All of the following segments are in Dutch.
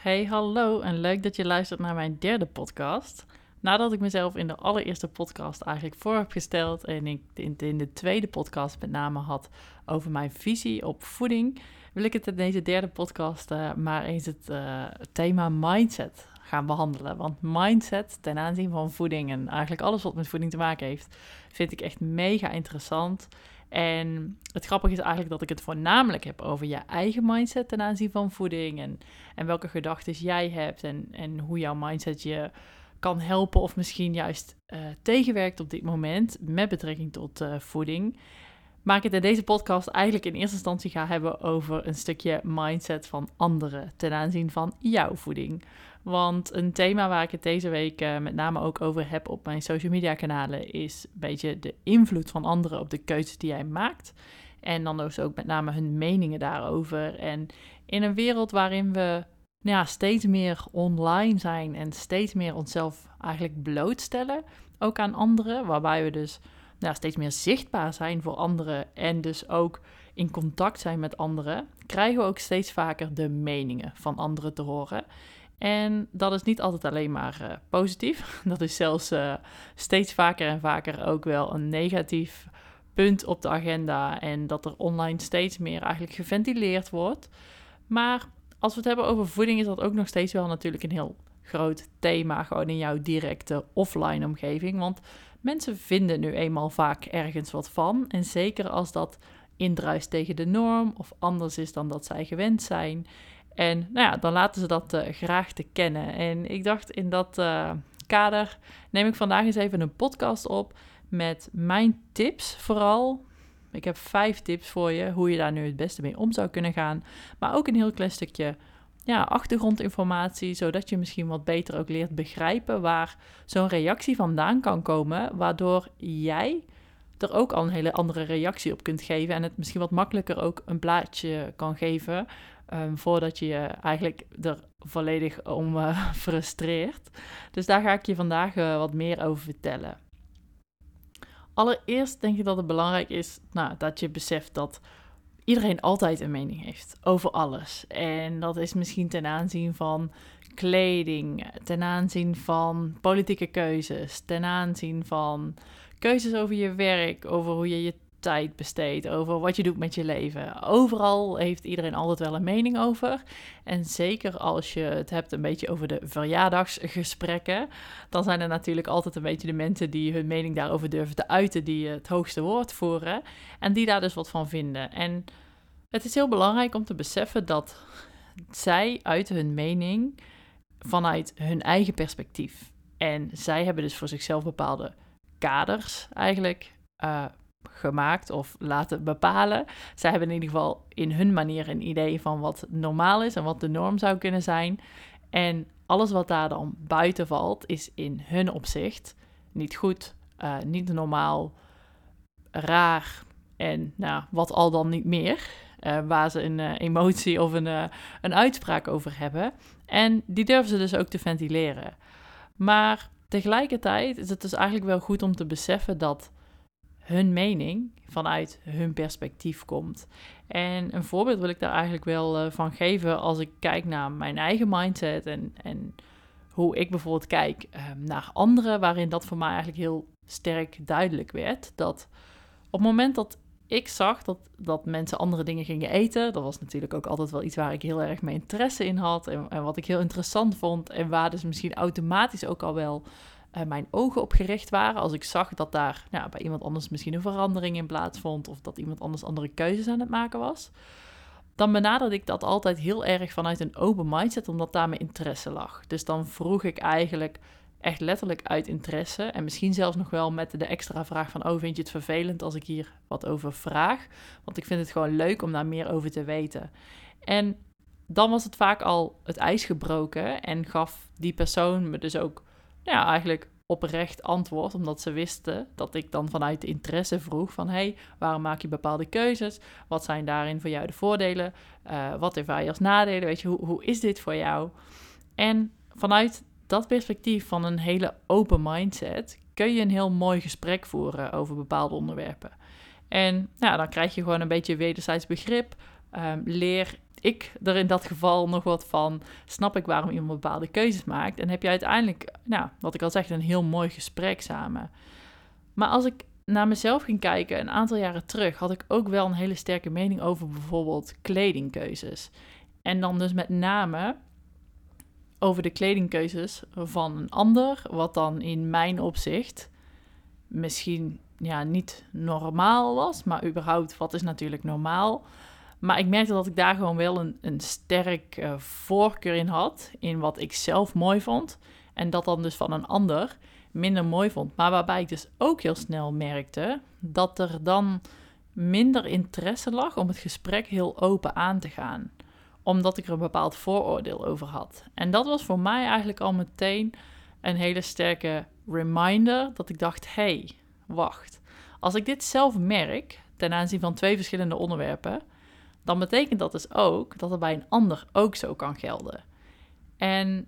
Hey, hallo en leuk dat je luistert naar mijn derde podcast. Nadat ik mezelf in de allereerste podcast eigenlijk voor heb gesteld en ik in de tweede podcast met name had over mijn visie op voeding, wil ik het in deze derde podcast uh, maar eens het uh, thema mindset gaan behandelen. Want mindset ten aanzien van voeding en eigenlijk alles wat met voeding te maken heeft, vind ik echt mega interessant. En het grappige is eigenlijk dat ik het voornamelijk heb over je eigen mindset ten aanzien van voeding. En, en welke gedachten jij hebt en, en hoe jouw mindset je kan helpen of misschien juist uh, tegenwerkt op dit moment met betrekking tot uh, voeding. Maar ik het in deze podcast eigenlijk in eerste instantie ga hebben over een stukje mindset van anderen ten aanzien van jouw voeding. Want een thema waar ik het deze week uh, met name ook over heb op mijn social media kanalen is een beetje de invloed van anderen op de keuzes die jij maakt. En dan dus ook met name hun meningen daarover. En in een wereld waarin we nou ja, steeds meer online zijn en steeds meer onszelf eigenlijk blootstellen, ook aan anderen, waarbij we dus nou, steeds meer zichtbaar zijn voor anderen en dus ook in contact zijn met anderen, krijgen we ook steeds vaker de meningen van anderen te horen. En dat is niet altijd alleen maar uh, positief. Dat is zelfs uh, steeds vaker en vaker ook wel een negatief punt op de agenda. En dat er online steeds meer eigenlijk geventileerd wordt. Maar als we het hebben over voeding, is dat ook nog steeds wel natuurlijk een heel groot thema. Gewoon in jouw directe offline omgeving. Want mensen vinden nu eenmaal vaak ergens wat van. En zeker als dat indruist tegen de norm of anders is dan dat zij gewend zijn. En nou ja, dan laten ze dat uh, graag te kennen. En ik dacht in dat uh, kader neem ik vandaag eens even een podcast op met mijn tips vooral. Ik heb vijf tips voor je hoe je daar nu het beste mee om zou kunnen gaan. Maar ook een heel klein stukje ja, achtergrondinformatie, zodat je misschien wat beter ook leert begrijpen waar zo'n reactie vandaan kan komen, waardoor jij er ook al een hele andere reactie op kunt geven en het misschien wat makkelijker ook een plaatje kan geven um, voordat je je eigenlijk er volledig om uh, frustreert. Dus daar ga ik je vandaag uh, wat meer over vertellen. Allereerst denk ik dat het belangrijk is nou, dat je beseft dat iedereen altijd een mening heeft over alles. En dat is misschien ten aanzien van kleding, ten aanzien van politieke keuzes, ten aanzien van keuzes over je werk, over hoe je je tijd besteedt, over wat je doet met je leven. Overal heeft iedereen altijd wel een mening over. En zeker als je het hebt een beetje over de verjaardagsgesprekken, dan zijn er natuurlijk altijd een beetje de mensen die hun mening daarover durven te uiten, die het hoogste woord voeren en die daar dus wat van vinden. En het is heel belangrijk om te beseffen dat zij uiten hun mening vanuit hun eigen perspectief. En zij hebben dus voor zichzelf bepaalde kaders eigenlijk uh, gemaakt of laten bepalen. Zij hebben in ieder geval in hun manier een idee van wat normaal is en wat de norm zou kunnen zijn. En alles wat daar dan buiten valt, is in hun opzicht niet goed, uh, niet normaal, raar en nou, wat al dan niet meer. Uh, waar ze een uh, emotie of een, een uitspraak over hebben. En die durven ze dus ook te ventileren. Maar tegelijkertijd is het dus eigenlijk wel goed om te beseffen dat hun mening vanuit hun perspectief komt. En een voorbeeld wil ik daar eigenlijk wel uh, van geven als ik kijk naar mijn eigen mindset en, en hoe ik bijvoorbeeld kijk uh, naar anderen, waarin dat voor mij eigenlijk heel sterk duidelijk werd. Dat op het moment dat ik zag dat, dat mensen andere dingen gingen eten, dat was natuurlijk ook altijd wel iets waar ik heel erg mijn interesse in had en, en wat ik heel interessant vond en waar dus misschien automatisch ook al wel uh, mijn ogen op gericht waren. Als ik zag dat daar nou, bij iemand anders misschien een verandering in plaatsvond. Of dat iemand anders andere keuzes aan het maken was. Dan benaderde ik dat altijd heel erg vanuit een open mindset, omdat daar mijn interesse lag. Dus dan vroeg ik eigenlijk echt letterlijk uit interesse. En misschien zelfs nog wel met de extra vraag van: Oh, vind je het vervelend als ik hier wat over vraag? Want ik vind het gewoon leuk om daar meer over te weten. En dan was het vaak al het ijs gebroken en gaf die persoon me dus ook ja, eigenlijk oprecht antwoord, omdat ze wisten dat ik dan vanuit interesse vroeg van hey, waarom maak je bepaalde keuzes? Wat zijn daarin voor jou de voordelen? Uh, wat ervaar je als nadelen? Weet je, hoe, hoe is dit voor jou? En vanuit dat perspectief van een hele open mindset kun je een heel mooi gesprek voeren over bepaalde onderwerpen. En nou, dan krijg je gewoon een beetje wederzijds begrip. Um, leer ik er in dat geval nog wat van, snap ik waarom iemand bepaalde keuzes maakt. En heb je uiteindelijk, nou, wat ik al zeg, een heel mooi gesprek samen. Maar als ik naar mezelf ging kijken, een aantal jaren terug, had ik ook wel een hele sterke mening over bijvoorbeeld kledingkeuzes. En dan dus met name over de kledingkeuzes van een ander, wat dan in mijn opzicht misschien ja, niet normaal was, maar überhaupt wat is natuurlijk normaal. Maar ik merkte dat ik daar gewoon wel een, een sterk uh, voorkeur in had, in wat ik zelf mooi vond. En dat dan dus van een ander minder mooi vond. Maar waarbij ik dus ook heel snel merkte dat er dan minder interesse lag om het gesprek heel open aan te gaan. Omdat ik er een bepaald vooroordeel over had. En dat was voor mij eigenlijk al meteen een hele sterke reminder dat ik dacht: hé, hey, wacht. Als ik dit zelf merk ten aanzien van twee verschillende onderwerpen, dan betekent dat dus ook dat het bij een ander ook zo kan gelden. En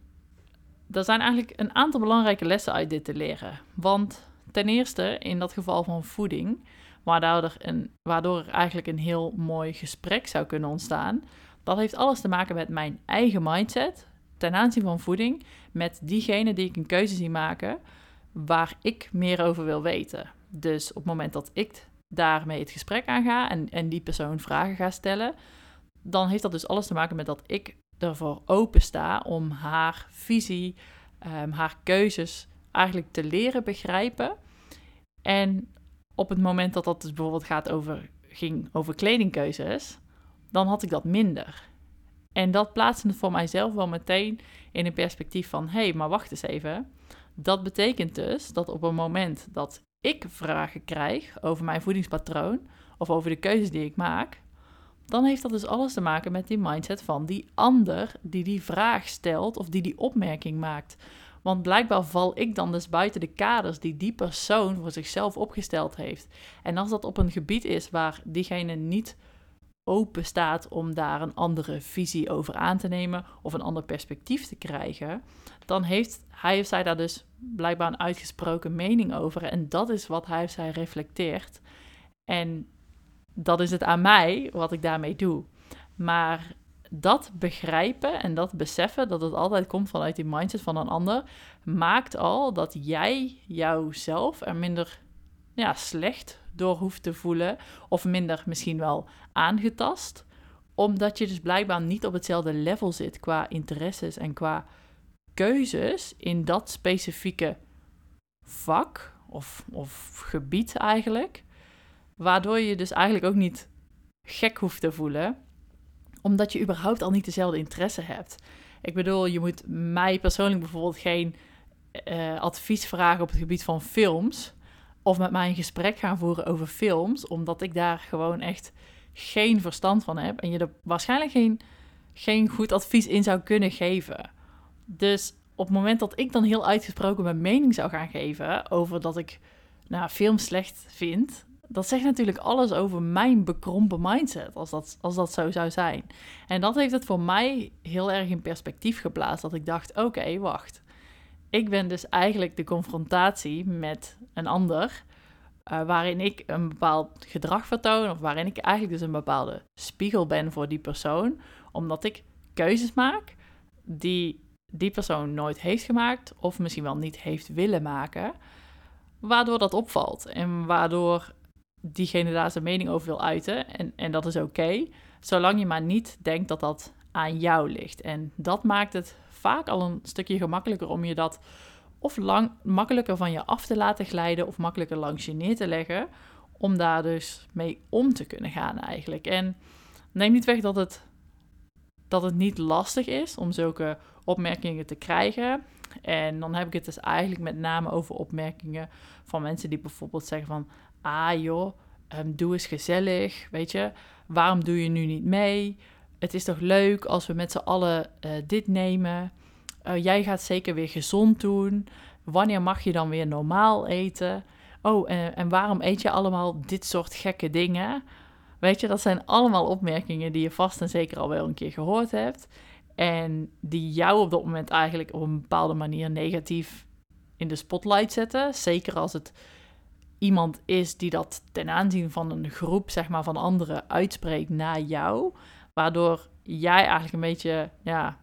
er zijn eigenlijk een aantal belangrijke lessen uit dit te leren. Want ten eerste, in dat geval van voeding, waardoor er, een, waardoor er eigenlijk een heel mooi gesprek zou kunnen ontstaan, dat heeft alles te maken met mijn eigen mindset ten aanzien van voeding, met diegene die ik een keuze zie maken, waar ik meer over wil weten. Dus op het moment dat ik daarmee het gesprek aanga en, en die persoon vragen ga stellen, dan heeft dat dus alles te maken met dat ik ervoor open sta om haar visie, um, haar keuzes eigenlijk te leren begrijpen. En op het moment dat dat dus bijvoorbeeld gaat over, ging over kledingkeuzes, dan had ik dat minder. En dat plaatste voor mijzelf wel meteen in een perspectief van: hé, hey, maar wacht eens even. Dat betekent dus dat op een moment dat ik vragen krijg over mijn voedingspatroon of over de keuzes die ik maak, dan heeft dat dus alles te maken met die mindset van die ander die die vraag stelt of die die opmerking maakt. Want blijkbaar val ik dan dus buiten de kaders die die persoon voor zichzelf opgesteld heeft. En als dat op een gebied is waar diegene niet open staat om daar een andere visie over aan te nemen of een ander perspectief te krijgen, dan heeft hij of zij daar dus blijkbaar een uitgesproken mening over. En dat is wat hij of zij reflecteert. En dat is het aan mij wat ik daarmee doe. Maar dat begrijpen en dat beseffen dat het altijd komt vanuit die mindset van een ander, maakt al dat jij jouzelf er minder ja, slecht door hoeft te voelen, of minder misschien wel aangetast, omdat je dus blijkbaar niet op hetzelfde level zit qua interesses en qua keuzes in dat specifieke vak of, of gebied eigenlijk. Waardoor je dus eigenlijk ook niet gek hoeft te voelen, omdat je überhaupt al niet dezelfde interesse hebt. Ik bedoel, je moet mij persoonlijk bijvoorbeeld geen uh, advies vragen op het gebied van films. Of met mij een gesprek gaan voeren over films, omdat ik daar gewoon echt geen verstand van heb. En je er waarschijnlijk geen, geen goed advies in zou kunnen geven. Dus op het moment dat ik dan heel uitgesproken mijn mening zou gaan geven over dat ik nou, films slecht vind, dat zegt natuurlijk alles over mijn bekrompen mindset, als dat, als dat zo zou zijn. En dat heeft het voor mij heel erg in perspectief geplaatst, dat ik dacht, oké, wacht. Ik ben dus eigenlijk de confrontatie met een ander, uh, waarin ik een bepaald gedrag vertoon, of waarin ik eigenlijk dus een bepaalde spiegel ben voor die persoon, omdat ik keuzes maak die die persoon nooit heeft gemaakt, of misschien wel niet heeft willen maken, waardoor dat opvalt en waardoor diegene daar zijn mening over wil uiten. En, en dat is oké, zolang je maar niet denkt dat dat aan jou ligt. En dat maakt het vaak al een stukje gemakkelijker om je dat of lang, makkelijker van je af te laten glijden of makkelijker langs je neer te leggen, om daar dus mee om te kunnen gaan eigenlijk. En neem niet weg dat het, dat het niet lastig is om zulke opmerkingen te krijgen. En dan heb ik het dus eigenlijk met name over opmerkingen van mensen die bijvoorbeeld zeggen van ah joh, um, doe eens gezellig, weet je. Waarom doe je nu niet mee? Het is toch leuk als we met z'n allen uh, dit nemen. Uh, jij gaat zeker weer gezond doen. Wanneer mag je dan weer normaal eten? Oh, en, en waarom eet je allemaal dit soort gekke dingen? Weet je, dat zijn allemaal opmerkingen die je vast en zeker al wel een keer gehoord hebt. En die jou op dat moment eigenlijk op een bepaalde manier negatief in de spotlight zetten. Zeker als het iemand is die dat ten aanzien van een groep, zeg maar, van anderen uitspreekt naar jou. Waardoor jij eigenlijk een beetje ja,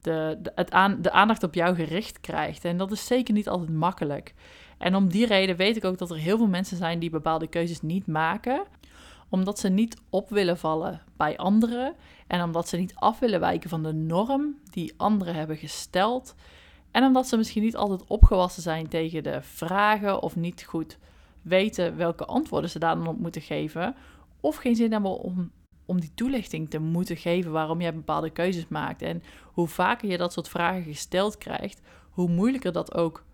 de, het aan, de aandacht op jou gericht krijgt. En dat is zeker niet altijd makkelijk. En om die reden weet ik ook dat er heel veel mensen zijn die bepaalde keuzes niet maken, omdat ze niet op willen vallen bij anderen en omdat ze niet af willen wijken van de norm die anderen hebben gesteld. En omdat ze misschien niet altijd opgewassen zijn tegen de vragen of niet goed weten welke antwoorden ze daar dan op moeten geven. Of geen zin hebben om, om die toelichting te moeten geven waarom jij bepaalde keuzes maakt. En hoe vaker je dat soort vragen gesteld krijgt, hoe moeilijker dat ook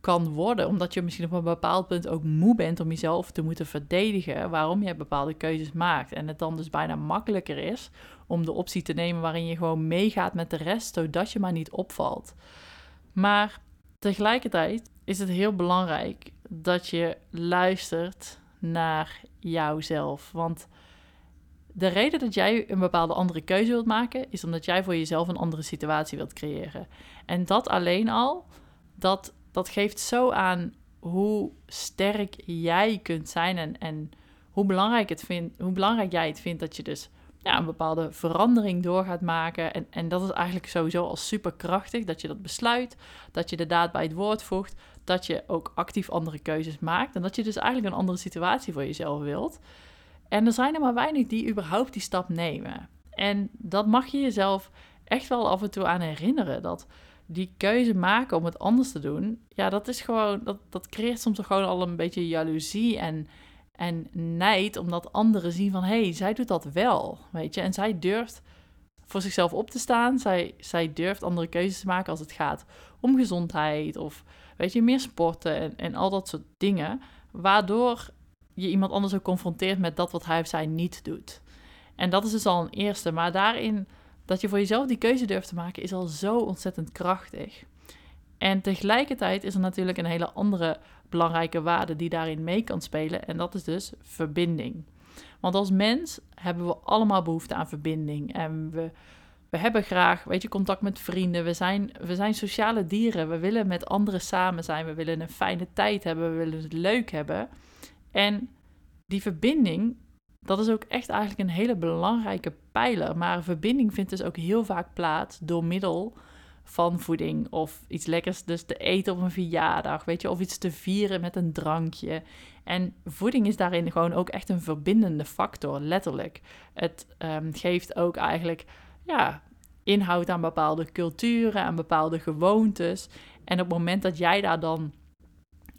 kan worden. Omdat je misschien op een bepaald punt ook moe bent om jezelf te moeten verdedigen waarom je bepaalde keuzes maakt. En het dan dus bijna makkelijker is om de optie te nemen waarin je gewoon meegaat met de rest, zodat je maar niet opvalt. Maar tegelijkertijd is het heel belangrijk dat je luistert naar jouzelf. Want de reden dat jij een bepaalde andere keuze wilt maken, is omdat jij voor jezelf een andere situatie wilt creëren. En dat alleen al, dat, dat geeft zo aan hoe sterk jij kunt zijn en, en hoe, belangrijk het vindt, hoe belangrijk jij het vindt dat je dus ja, een bepaalde verandering door gaat maken. En, en dat is eigenlijk sowieso al super krachtig, dat je dat besluit, dat je de daad bij het woord voegt, dat je ook actief andere keuzes maakt en dat je dus eigenlijk een andere situatie voor jezelf wilt. En er zijn er maar weinig die überhaupt die stap nemen. En dat mag je jezelf echt wel af en toe aan herinneren. Dat die keuze maken om het anders te doen, ja, dat is gewoon, dat, dat creëert soms gewoon al een beetje jaloezie en, en nijd, omdat anderen zien van, hé, hey, zij doet dat wel, weet je. En zij durft voor zichzelf op te staan. Zij, zij durft andere keuzes te maken als het gaat om gezondheid of, weet je, meer sporten en, en al dat soort dingen. Waardoor je iemand anders ook confronteert met dat wat hij of zij niet doet. En dat is dus al een eerste. Maar daarin, dat je voor jezelf die keuze durft te maken, is al zo ontzettend krachtig. En tegelijkertijd is er natuurlijk een hele andere belangrijke waarde die daarin mee kan spelen. En dat is dus verbinding. Want als mens hebben we allemaal behoefte aan verbinding. En we, we hebben graag, weet je, contact met vrienden. We zijn, we zijn sociale dieren. We willen met anderen samen zijn. We willen een fijne tijd hebben. We willen het leuk hebben. En die verbinding, dat is ook echt eigenlijk een hele belangrijke pijler. Maar verbinding vindt dus ook heel vaak plaats door middel van voeding of iets lekkers dus te eten op een verjaardag, weet je, of iets te vieren met een drankje. En voeding is daarin gewoon ook echt een verbindende factor, letterlijk. Het ehm, geeft ook eigenlijk, ja, inhoud aan bepaalde culturen, aan bepaalde gewoontes. En op het moment dat jij daar dan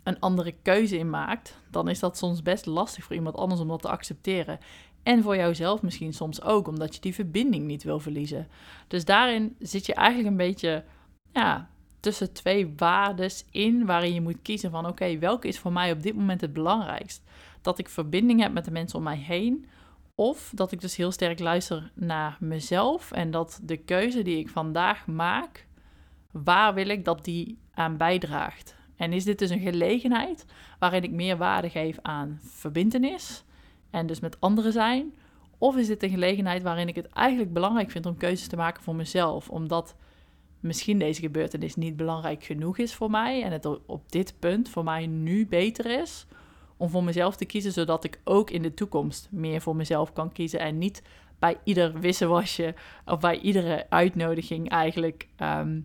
een andere keuze in maakt, dan is dat soms best lastig voor iemand anders om dat te accepteren. En voor jouzelf misschien soms ook, omdat je die verbinding niet wil verliezen. Dus daarin zit je eigenlijk een beetje ja, tussen twee waardes in waarin je moet kiezen van oké, welke is voor mij op dit moment het belangrijkst? Dat ik verbinding heb met de mensen om mij heen of dat ik dus heel sterk luister naar mezelf en dat de keuze die ik vandaag maak, waar wil ik dat die aan bijdraagt? En is dit dus een gelegenheid waarin ik meer waarde geef aan verbindenis en dus met anderen zijn? Of is dit een gelegenheid waarin ik het eigenlijk belangrijk vind om keuzes te maken voor mezelf, omdat misschien deze gebeurtenis niet belangrijk genoeg is voor mij en het op dit punt voor mij nu beter is om voor mezelf te kiezen, zodat ik ook in de toekomst meer voor mezelf kan kiezen en niet bij ieder wisselwasje of bij iedere uitnodiging eigenlijk ehm,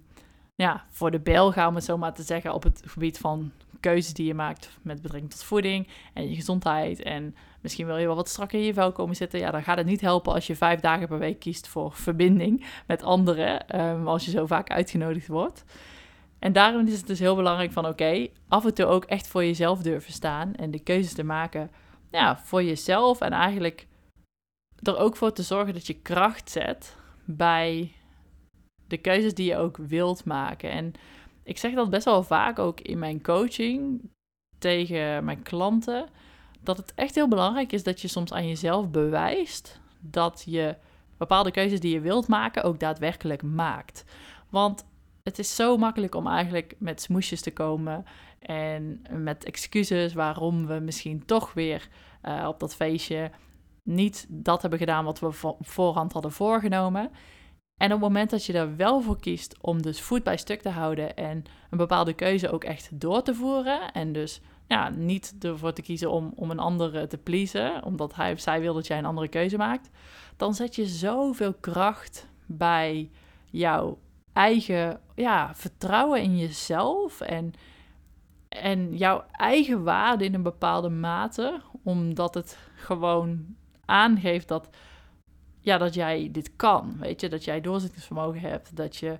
ja, voor de bel gaan, om het zo maar te zeggen, op het gebied van keuzes die je maakt met betrekking tot voeding en je gezondheid. En misschien wil je wel wat strakker in je vel komen zitten. Ja, dan gaat het niet helpen als je vijf dagen per week kiest voor verbinding met anderen, um, als je zo vaak uitgenodigd wordt. En daarom is het dus heel belangrijk van oké, af en toe ook echt voor jezelf durven staan en de keuzes te maken ja, voor jezelf en eigenlijk er ook voor te zorgen dat je kracht zet bij de keuzes die je ook wilt maken. En ik zeg dat best wel vaak ook in mijn coaching tegen mijn klanten. Dat het echt heel belangrijk is dat je soms aan jezelf bewijst dat je bepaalde keuzes die je wilt maken ook daadwerkelijk maakt. Want het is zo makkelijk om eigenlijk met smoesjes te komen en met excuses waarom we misschien toch weer uh, op dat feestje niet dat hebben gedaan wat we voorhand hadden voorgenomen. En op het moment dat je er wel voor kiest om dus voet bij stuk te houden en een bepaalde keuze ook echt door te voeren. En dus ja, niet ervoor te kiezen om, om een andere te pleasen, omdat hij of zij wil dat jij een andere keuze maakt. dan zet je zoveel kracht bij jouw eigen ja, vertrouwen in jezelf en, en jouw eigen waarde in een bepaalde mate, omdat het gewoon aangeeft dat, ja, dat jij dit kan. Weet je, dat jij doorzettingsvermogen hebt, dat je,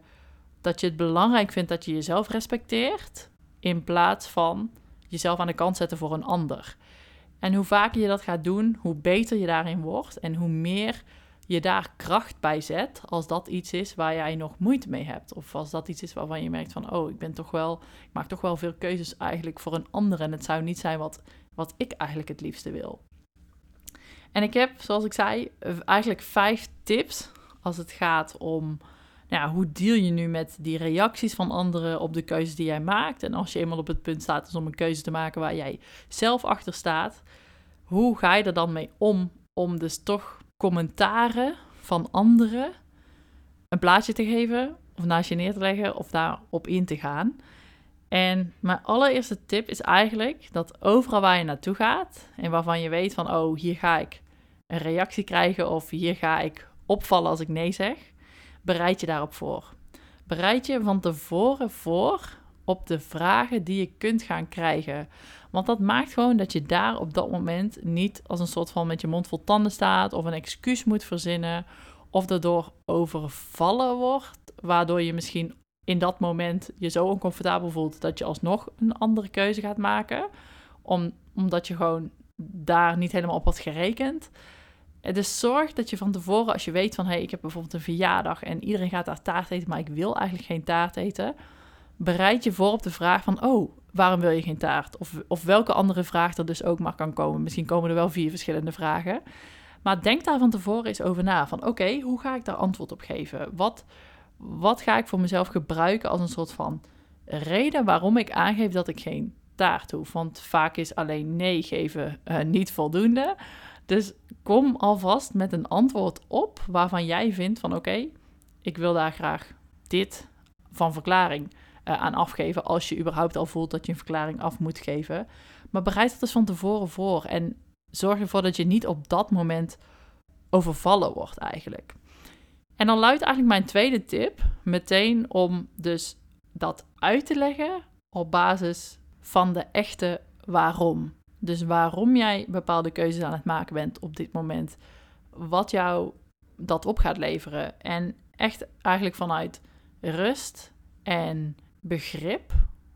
dat je het belangrijk vindt dat je jezelf respecteert, in plaats van jezelf aan de kant zetten voor een ander. En hoe vaker je dat gaat doen, hoe beter je daarin wordt en hoe meer je daar kracht bij zet als dat iets is waar jij nog moeite mee hebt. Of als dat iets is waarvan je merkt van, oh, ik ben toch wel, ik maak toch wel veel keuzes eigenlijk voor een ander en het zou niet zijn wat, wat ik eigenlijk het liefste wil. En ik heb, zoals ik zei, eigenlijk vijf tips als het gaat om nou hoe deal je nu met die reacties van anderen op de keuzes die jij maakt. En als je eenmaal op het punt staat dus om een keuze te maken waar jij zelf achter staat, hoe ga je er dan mee om om dus toch commentaren van anderen een plaatje te geven of naast je neer te leggen of daarop in te gaan. En mijn allereerste tip is eigenlijk dat overal waar je naartoe gaat en waarvan je weet van, oh, hier ga ik een reactie krijgen of hier ga ik opvallen als ik nee zeg, bereid je daarop voor. Bereid je van tevoren voor op de vragen die je kunt gaan krijgen. Want dat maakt gewoon dat je daar op dat moment niet als een soort van met je mond vol tanden staat of een excuus moet verzinnen of daardoor overvallen wordt, waardoor je misschien in dat moment je zo oncomfortabel voelt dat je alsnog een andere keuze gaat maken, om, omdat je gewoon daar niet helemaal op had gerekend. Dus zorg dat je van tevoren, als je weet van hé, hey, ik heb bijvoorbeeld een verjaardag en iedereen gaat daar taart eten, maar ik wil eigenlijk geen taart eten, bereid je voor op de vraag van oh, waarom wil je geen taart? Of, of welke andere vraag er dus ook maar kan komen. Misschien komen er wel vier verschillende vragen. Maar denk daar van tevoren eens over na. Van oké, hoe ga ik daar antwoord op geven? Wat, wat ga ik voor mezelf gebruiken als een soort van reden waarom ik aangeef dat ik geen taart hoef? Want vaak is alleen nee geven uh, niet voldoende. Dus kom alvast met een antwoord op waarvan jij vindt van oké, ik wil daar graag dit van verklaring uh, aan afgeven als je überhaupt al voelt dat je een verklaring af moet geven. Maar bereid het dus van tevoren voor en zorg ervoor dat je niet op dat moment overvallen wordt eigenlijk. En dan luidt eigenlijk mijn tweede tip meteen om dus dat uit te leggen op basis van de echte waarom. Dus waarom jij bepaalde keuzes aan het maken bent op dit moment. Wat jou dat op gaat leveren. En echt eigenlijk vanuit rust en begrip.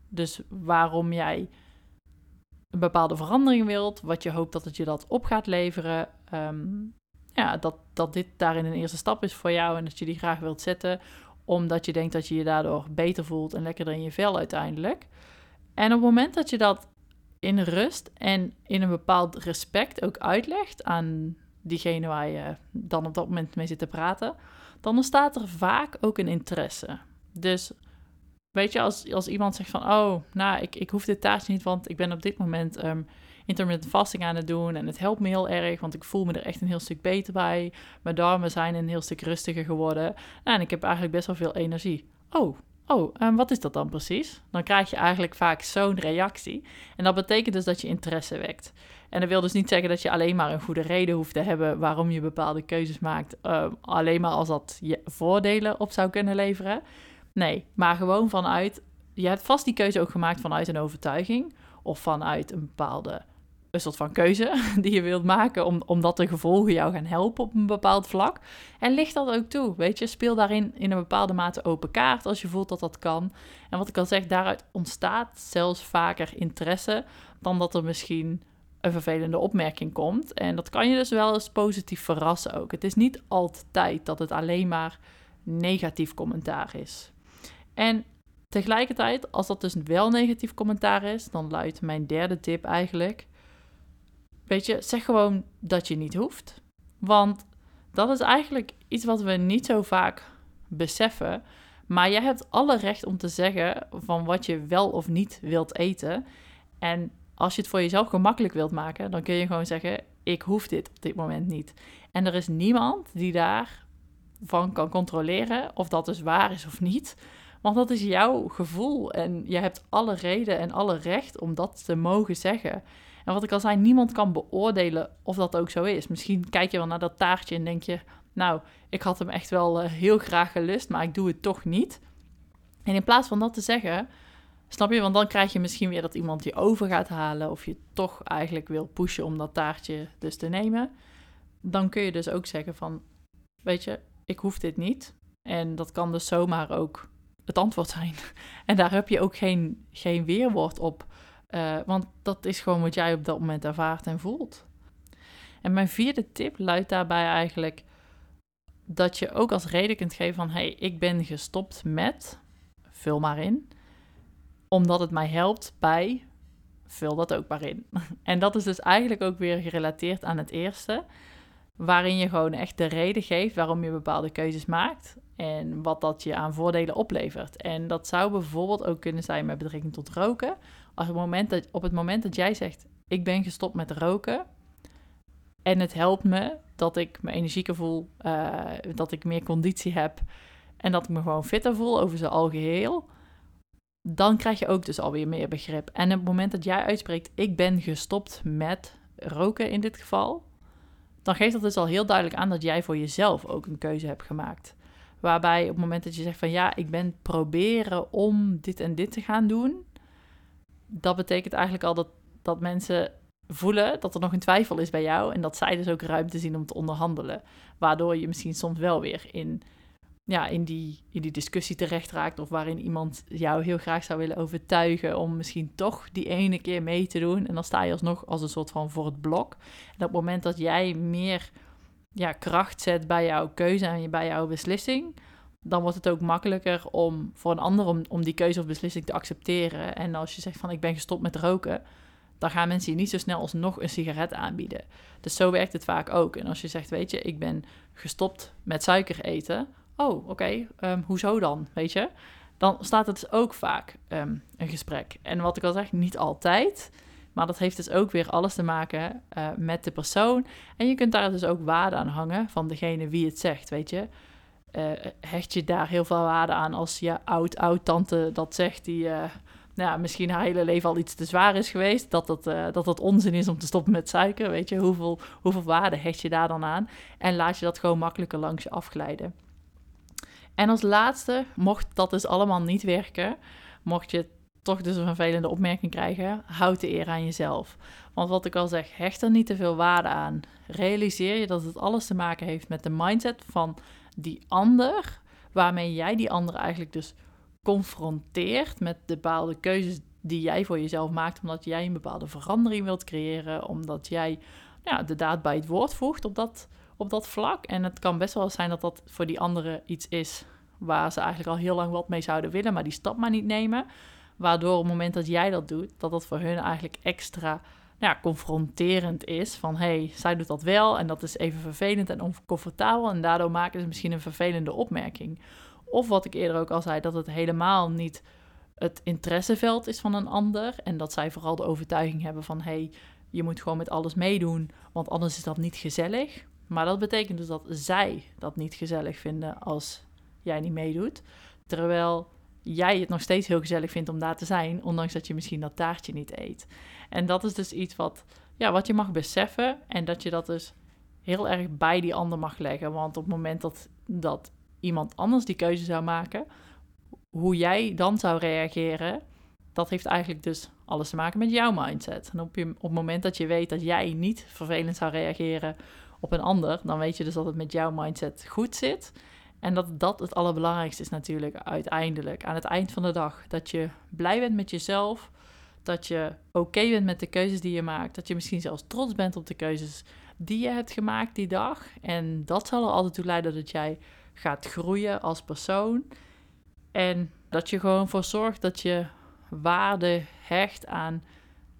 Dus waarom jij een bepaalde verandering wilt, wat je hoopt dat het je dat op gaat leveren. Ehm, ja, dat, dat dit daarin een eerste stap is voor jou en dat je die graag wilt zetten, omdat je denkt dat je je daardoor beter voelt en lekkerder in je vel uiteindelijk. En op het moment dat je dat in rust en in een bepaald respect ook uitlegt aan diegene waar je dan op dat moment mee zit te praten, dan ontstaat er vaak ook een interesse. Dus weet je, als, als iemand zegt van, oh, nou, ik, ik hoef dit taartje niet, want ik ben op dit moment um, intermittent fasting aan het doen en het helpt me heel erg, want ik voel me er echt een heel stuk beter bij. Mijn darmen zijn een heel stuk rustiger geworden en ik heb eigenlijk best wel veel energie. Oh, oh, um, wat is dat dan precies? Dan krijg je eigenlijk vaak zo'n reactie. En dat betekent dus dat je interesse wekt. En dat wil dus niet zeggen dat je alleen maar een goede reden hoeft te hebben waarom je bepaalde keuzes maakt, um, alleen maar als dat je voordelen op zou kunnen leveren. Nee, maar gewoon vanuit. Je hebt vast die keuze ook gemaakt vanuit een overtuiging. Of vanuit een bepaalde. Een soort van keuze die je wilt maken. Om, omdat de gevolgen jou gaan helpen op een bepaald vlak. En ligt dat ook toe. Weet je, speel daarin in een bepaalde mate open kaart. Als je voelt dat dat kan. En wat ik al zeg, daaruit ontstaat zelfs vaker interesse. Dan dat er misschien een vervelende opmerking komt. En dat kan je dus wel eens positief verrassen ook. Het is niet altijd dat het alleen maar negatief commentaar is. En tegelijkertijd, als dat dus wel negatief commentaar is, dan luidt mijn derde tip eigenlijk. Weet je, zeg gewoon dat je niet hoeft. Want dat is eigenlijk iets wat we niet zo vaak beseffen. Maar jij hebt alle recht om te zeggen van wat je wel of niet wilt eten. En als je het voor jezelf gemakkelijk wilt maken, dan kun je gewoon zeggen: Ik hoef dit op dit moment niet. En er is niemand die daarvan kan controleren of dat dus waar is of niet. Want dat is jouw gevoel en je hebt alle reden en alle recht om dat te mogen zeggen. En wat ik al zei, niemand kan beoordelen of dat ook zo is. Misschien kijk je wel naar dat taartje en denk je, nou, ik had hem echt wel eh, heel graag gelust, maar ik doe het toch niet. En in plaats van dat te zeggen, snap je, want dan krijg je misschien weer dat iemand je over gaat halen of je toch eigenlijk wil pushen om dat taartje dus te nemen. Dan kun je dus ook zeggen van, weet je, ik hoef dit niet. En dat kan dus zomaar ook het antwoord zijn. En daar heb je ook geen, geen weerwoord op. Uh, want dat is gewoon wat jij op dat moment ervaart en voelt. En mijn vierde tip luidt daarbij eigenlijk dat je ook als reden kunt geven van hey, ik ben gestopt met, vul maar in, omdat het mij helpt bij, vul dat ook maar in. En dat is dus eigenlijk ook weer gerelateerd aan het eerste, waarin je gewoon echt de reden geeft waarom je bepaalde keuzes maakt en wat dat je aan voordelen oplevert. En dat zou bijvoorbeeld ook kunnen zijn met betrekking tot roken. Het moment dat, op het moment dat jij zegt, ik ben gestopt met roken en het helpt me dat ik me energieker voel, uh, dat ik meer conditie heb en dat ik me gewoon fitter voel over zijn algeheel, dan krijg je ook dus alweer meer begrip. En op het moment dat jij uitspreekt, ik ben gestopt met roken in dit geval, dan geeft dat dus al heel duidelijk aan dat jij voor jezelf ook een keuze hebt gemaakt. Waarbij op het moment dat je zegt van ja, ik ben proberen om dit en dit te gaan doen, dat betekent eigenlijk al dat, dat mensen voelen dat er nog een twijfel is bij jou en dat zij dus ook ruimte zien om te onderhandelen. Waardoor je misschien soms wel weer in, ja, in, die, in die discussie terecht raakt of waarin iemand jou heel graag zou willen overtuigen om misschien toch die ene keer mee te doen. En dan sta je alsnog als een soort van voor het blok. En op het moment dat jij meer ja, kracht zet bij jouw keuze en bij jouw beslissing, dan wordt het ook makkelijker om voor een ander om, die keuze of beslissing te accepteren. En als je zegt van ik ben gestopt met roken, dan gaan mensen je niet zo snel alsnog een sigaret aanbieden. Dus zo werkt het vaak ook. En als je zegt, weet je, ik ben gestopt met suiker eten. Oh, oké, ehm, hoezo dan, weet je? Dan staat het dus ook vaak um, een gesprek. En wat ik al zeg, niet altijd. Maar dat heeft dus ook weer alles te maken uh, met de persoon. En je kunt daar dus ook waarde aan hangen van degene wie het zegt, weet je. Uh, hecht je daar heel veel waarde aan als je oud-oud-tante dat zegt, die uh, nou, misschien haar hele leven al iets te zwaar is geweest, dat dat, dat dat onzin is om te stoppen met suiker, weet je. Hoeveel, hoeveel waarde hecht je daar dan aan? En laat je dat gewoon makkelijker langs je afglijden. En als laatste, mocht dat dus allemaal niet werken, mocht je toch dus een vervelende opmerking krijgen, houd de eer aan jezelf. Want wat ik al zeg, hecht er niet te veel waarde aan. Realiseer je dat het alles te maken heeft met de mindset van die ander, waarmee jij die ander eigenlijk dus confronteert met de bepaalde keuzes die jij voor jezelf maakt, omdat jij een bepaalde verandering wilt creëren, omdat jij ja, de daad bij het woord voegt op dat, op dat vlak. En het kan best wel zijn dat dat voor die anderen iets is waar ze eigenlijk al heel lang wat mee zouden willen, maar die stap maar niet nemen. Waardoor op het moment dat jij dat doet, dat dat voor hun eigenlijk extra confronterend is. Van hé, hey, zij doet dat wel en dat is even vervelend en oncomfortabel. En daardoor maken ze misschien een vervelende opmerking. Of wat ik eerder ook al zei, dat het helemaal niet het interesseveld is van een ander. En dat zij vooral de overtuiging hebben van hé, hey, je moet gewoon met alles meedoen, want anders is dat niet gezellig. Maar dat betekent dus dat zij dat niet gezellig vinden als jij niet meedoet. Terwijl jij het nog steeds heel gezellig vindt om daar te zijn, ondanks dat je misschien dat taartje niet eet. En dat is dus iets wat, ja, wat je mag beseffen en dat je dat dus heel erg bij die ander mag leggen. Want op het moment dat, dat iemand anders die keuze zou maken, hoe jij dan zou reageren, dat heeft eigenlijk dus alles te maken met jouw mindset. En op, je, op het moment dat je weet dat jij niet vervelend zou reageren op een ander, dan weet je dus dat het met jouw mindset goed zit. En dat dat het allerbelangrijkste is natuurlijk uiteindelijk. Aan het eind van de dag. Dat je blij bent met jezelf. Dat je oké bent met de keuzes die je maakt. Dat je misschien zelfs trots bent op de keuzes die je hebt gemaakt die dag. En dat zal er altijd toe leiden dat jij gaat groeien als persoon. En dat je gewoon voor zorgt dat je waarde hecht aan,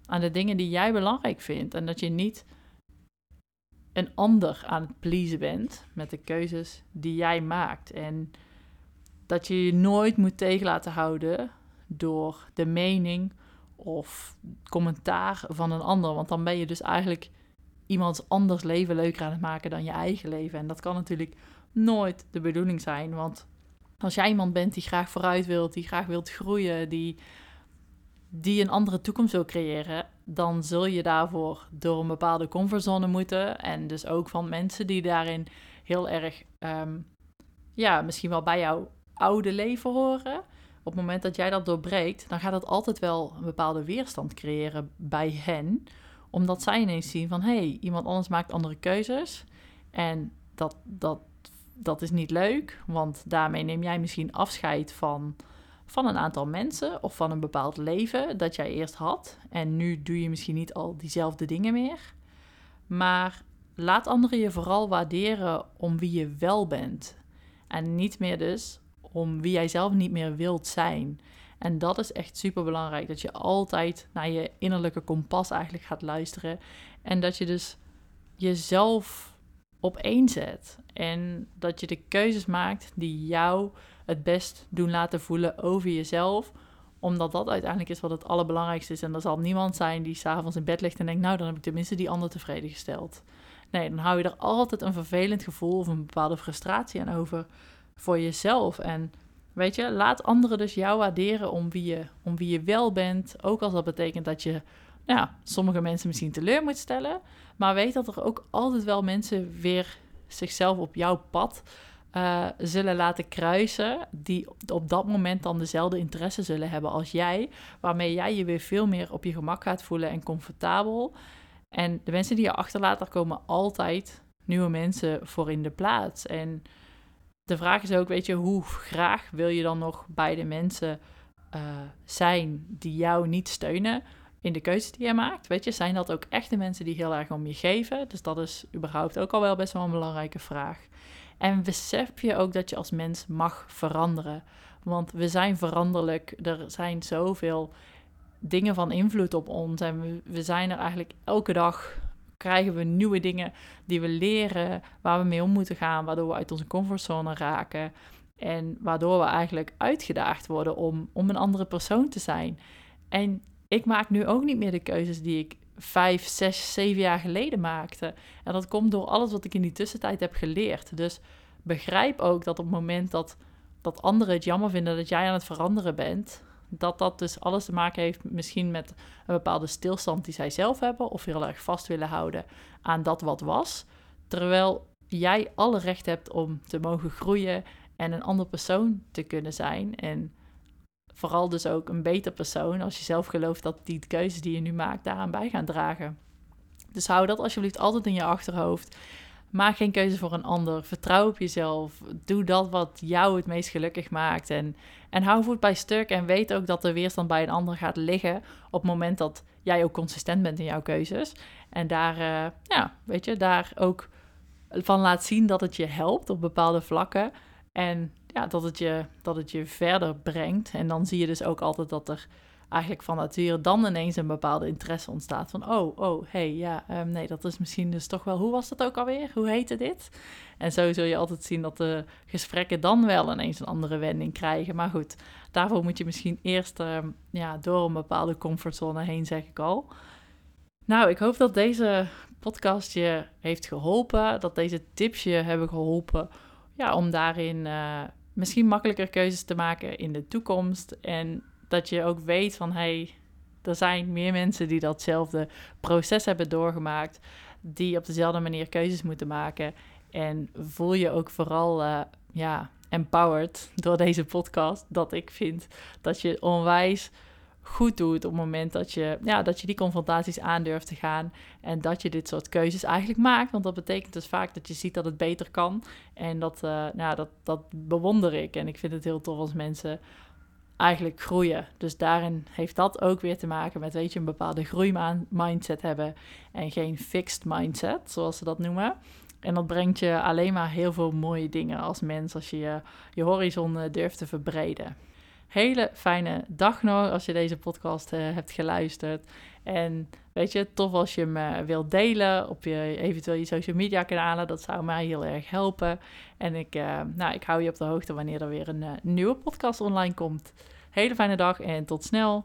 aan de dingen die jij belangrijk vindt. En dat je niet een ander aan het pleasen bent met de keuzes die jij maakt. En dat je je nooit moet tegen laten houden door de mening of commentaar van een ander. Want dan ben je dus eigenlijk iemands anders leven leuker aan het maken dan je eigen leven. En dat kan natuurlijk nooit de bedoeling zijn. Want als jij iemand bent die graag vooruit wilt, die graag wilt groeien, die die een andere toekomst wil creëren, dan zul je daarvoor door een bepaalde comfortzone moeten. En dus ook van mensen die daarin heel erg, ehm, ja, misschien wel bij jouw oude leven horen. Op het moment dat jij dat doorbreekt, dan gaat dat altijd wel een bepaalde weerstand creëren bij hen. Omdat zij ineens zien van, hé, hey, iemand anders maakt andere keuzes. En dat, dat, dat is niet leuk, want daarmee neem jij misschien afscheid van van een aantal mensen of van een bepaald leven dat jij eerst had. En nu doe je misschien niet al diezelfde dingen meer. Maar laat anderen je vooral waarderen om wie je wel bent. En niet meer dus om wie jij zelf niet meer wilt zijn. En dat is echt super belangrijk. Dat je altijd naar je innerlijke kompas eigenlijk gaat luisteren. En dat je dus jezelf op één zet. En dat je de keuzes maakt die jou het best doen laten voelen over jezelf. Omdat dat uiteindelijk is wat het allerbelangrijkste is. En er zal niemand zijn die s'avonds in bed ligt en denkt, nou dan heb ik tenminste die ander tevreden gesteld. Nee, dan hou je er altijd een vervelend gevoel of een bepaalde frustratie aan over voor jezelf. En weet je, laat anderen dus jou waarderen om wie je, om wie je wel bent. Ook als dat betekent dat je ja, sommige mensen misschien teleur moet stellen. Maar weet dat er ook altijd wel mensen weer zichzelf op jouw pad uh, zullen laten kruisen, die op dat moment dan dezelfde interesse zullen hebben als jij, waarmee jij je weer veel meer op je gemak gaat voelen en comfortabel. En de mensen die je achterlaat, daar komen altijd nieuwe mensen voor in de plaats. En de vraag is ook, weet je, hoe graag wil je dan nog bij de mensen uh, zijn die jou niet steunen in de keuzes die je maakt? Weet je, zijn dat ook echte mensen die heel erg om je geven? Dus dat is überhaupt ook al wel best wel een belangrijke vraag. En besef je ook dat je als mens mag veranderen. Want we zijn veranderlijk. Er zijn zoveel dingen van invloed op ons. En we, we zijn er eigenlijk elke dag krijgen we nieuwe dingen die we leren, waar we mee om moeten gaan, waardoor we uit onze comfortzone raken. En waardoor we eigenlijk uitgedaagd worden om, om een andere persoon te zijn. En ik maak nu ook niet meer de keuzes die ik vijf, zes, zeven jaar geleden maakte. En dat komt door alles wat ik in die tussentijd heb geleerd. Dus begrijp ook dat op het moment dat, dat anderen het jammer vinden dat jij aan het veranderen bent, dat dat dus alles te maken heeft misschien met een bepaalde stilstand die zij zelf hebben of heel erg vast willen houden aan dat wat was. Terwijl jij alle recht hebt om te mogen groeien en een ander persoon te kunnen zijn. En vooral dus ook een beter persoon als je zelf gelooft dat die keuzes die je nu maakt daaraan bij gaan dragen. Dus hou dat alsjeblieft altijd in je achterhoofd. Maak geen keuze voor een ander. Vertrouw op jezelf. Doe dat wat jou het meest gelukkig maakt. En, en hou voet bij stuk. En weet ook dat de weerstand bij een ander gaat liggen. op het moment dat jij ook consistent bent in jouw keuzes. En daar, uh, ja, weet je, daar ook van laat zien dat het je helpt op bepaalde vlakken. En ja, dat, het je, dat het je verder brengt. En dan zie je dus ook altijd dat er eigenlijk van nature dan ineens een bepaalde interesse ontstaat. Van, oh, oh, hey, ja, um, nee, dat is misschien dus toch wel... Hoe was dat ook alweer? Hoe heette dit? En zo zul je altijd zien dat de gesprekken dan wel ineens een andere wending krijgen. Maar goed, daarvoor moet je misschien eerst um, ja, door een bepaalde comfortzone heen, zeg ik al. Nou, ik hoop dat deze podcast je heeft geholpen. Dat deze tips je hebben geholpen ja, om daarin... Uh, misschien makkelijker keuzes te maken in de toekomst. En dat je ook weet van hey, er zijn meer mensen die datzelfde proces hebben doorgemaakt, die op dezelfde manier keuzes moeten maken. En voel je ook vooral uh, ja, empowered door deze podcast. Dat ik vind dat je onwijs goed doet op het moment dat je, ja, dat je die confrontaties aandurft te gaan. En dat je dit soort keuzes eigenlijk maakt. Want dat betekent dus vaak dat je ziet dat het beter kan. En dat, uh, nou, dat, dat bewonder ik. En ik vind het heel tof als mensen eigenlijk groeien. Dus daarin heeft dat ook weer te maken met, weet je, een bepaalde groeimindset hebben en geen fixed mindset, zoals ze dat noemen. En dat brengt je alleen maar heel veel mooie dingen als mens, als je je, je horizon eh, durft te verbreden. Hele fijne dag nog als je deze podcast uh, hebt geluisterd. En weet je, tof als je hem uh, wilt delen op je eventueel je social media kanalen. Dat zou mij heel erg helpen. En ik, uh, nou, ik hou je op de hoogte wanneer er weer een nieuwe podcast online komt. Hele fijne dag en tot snel.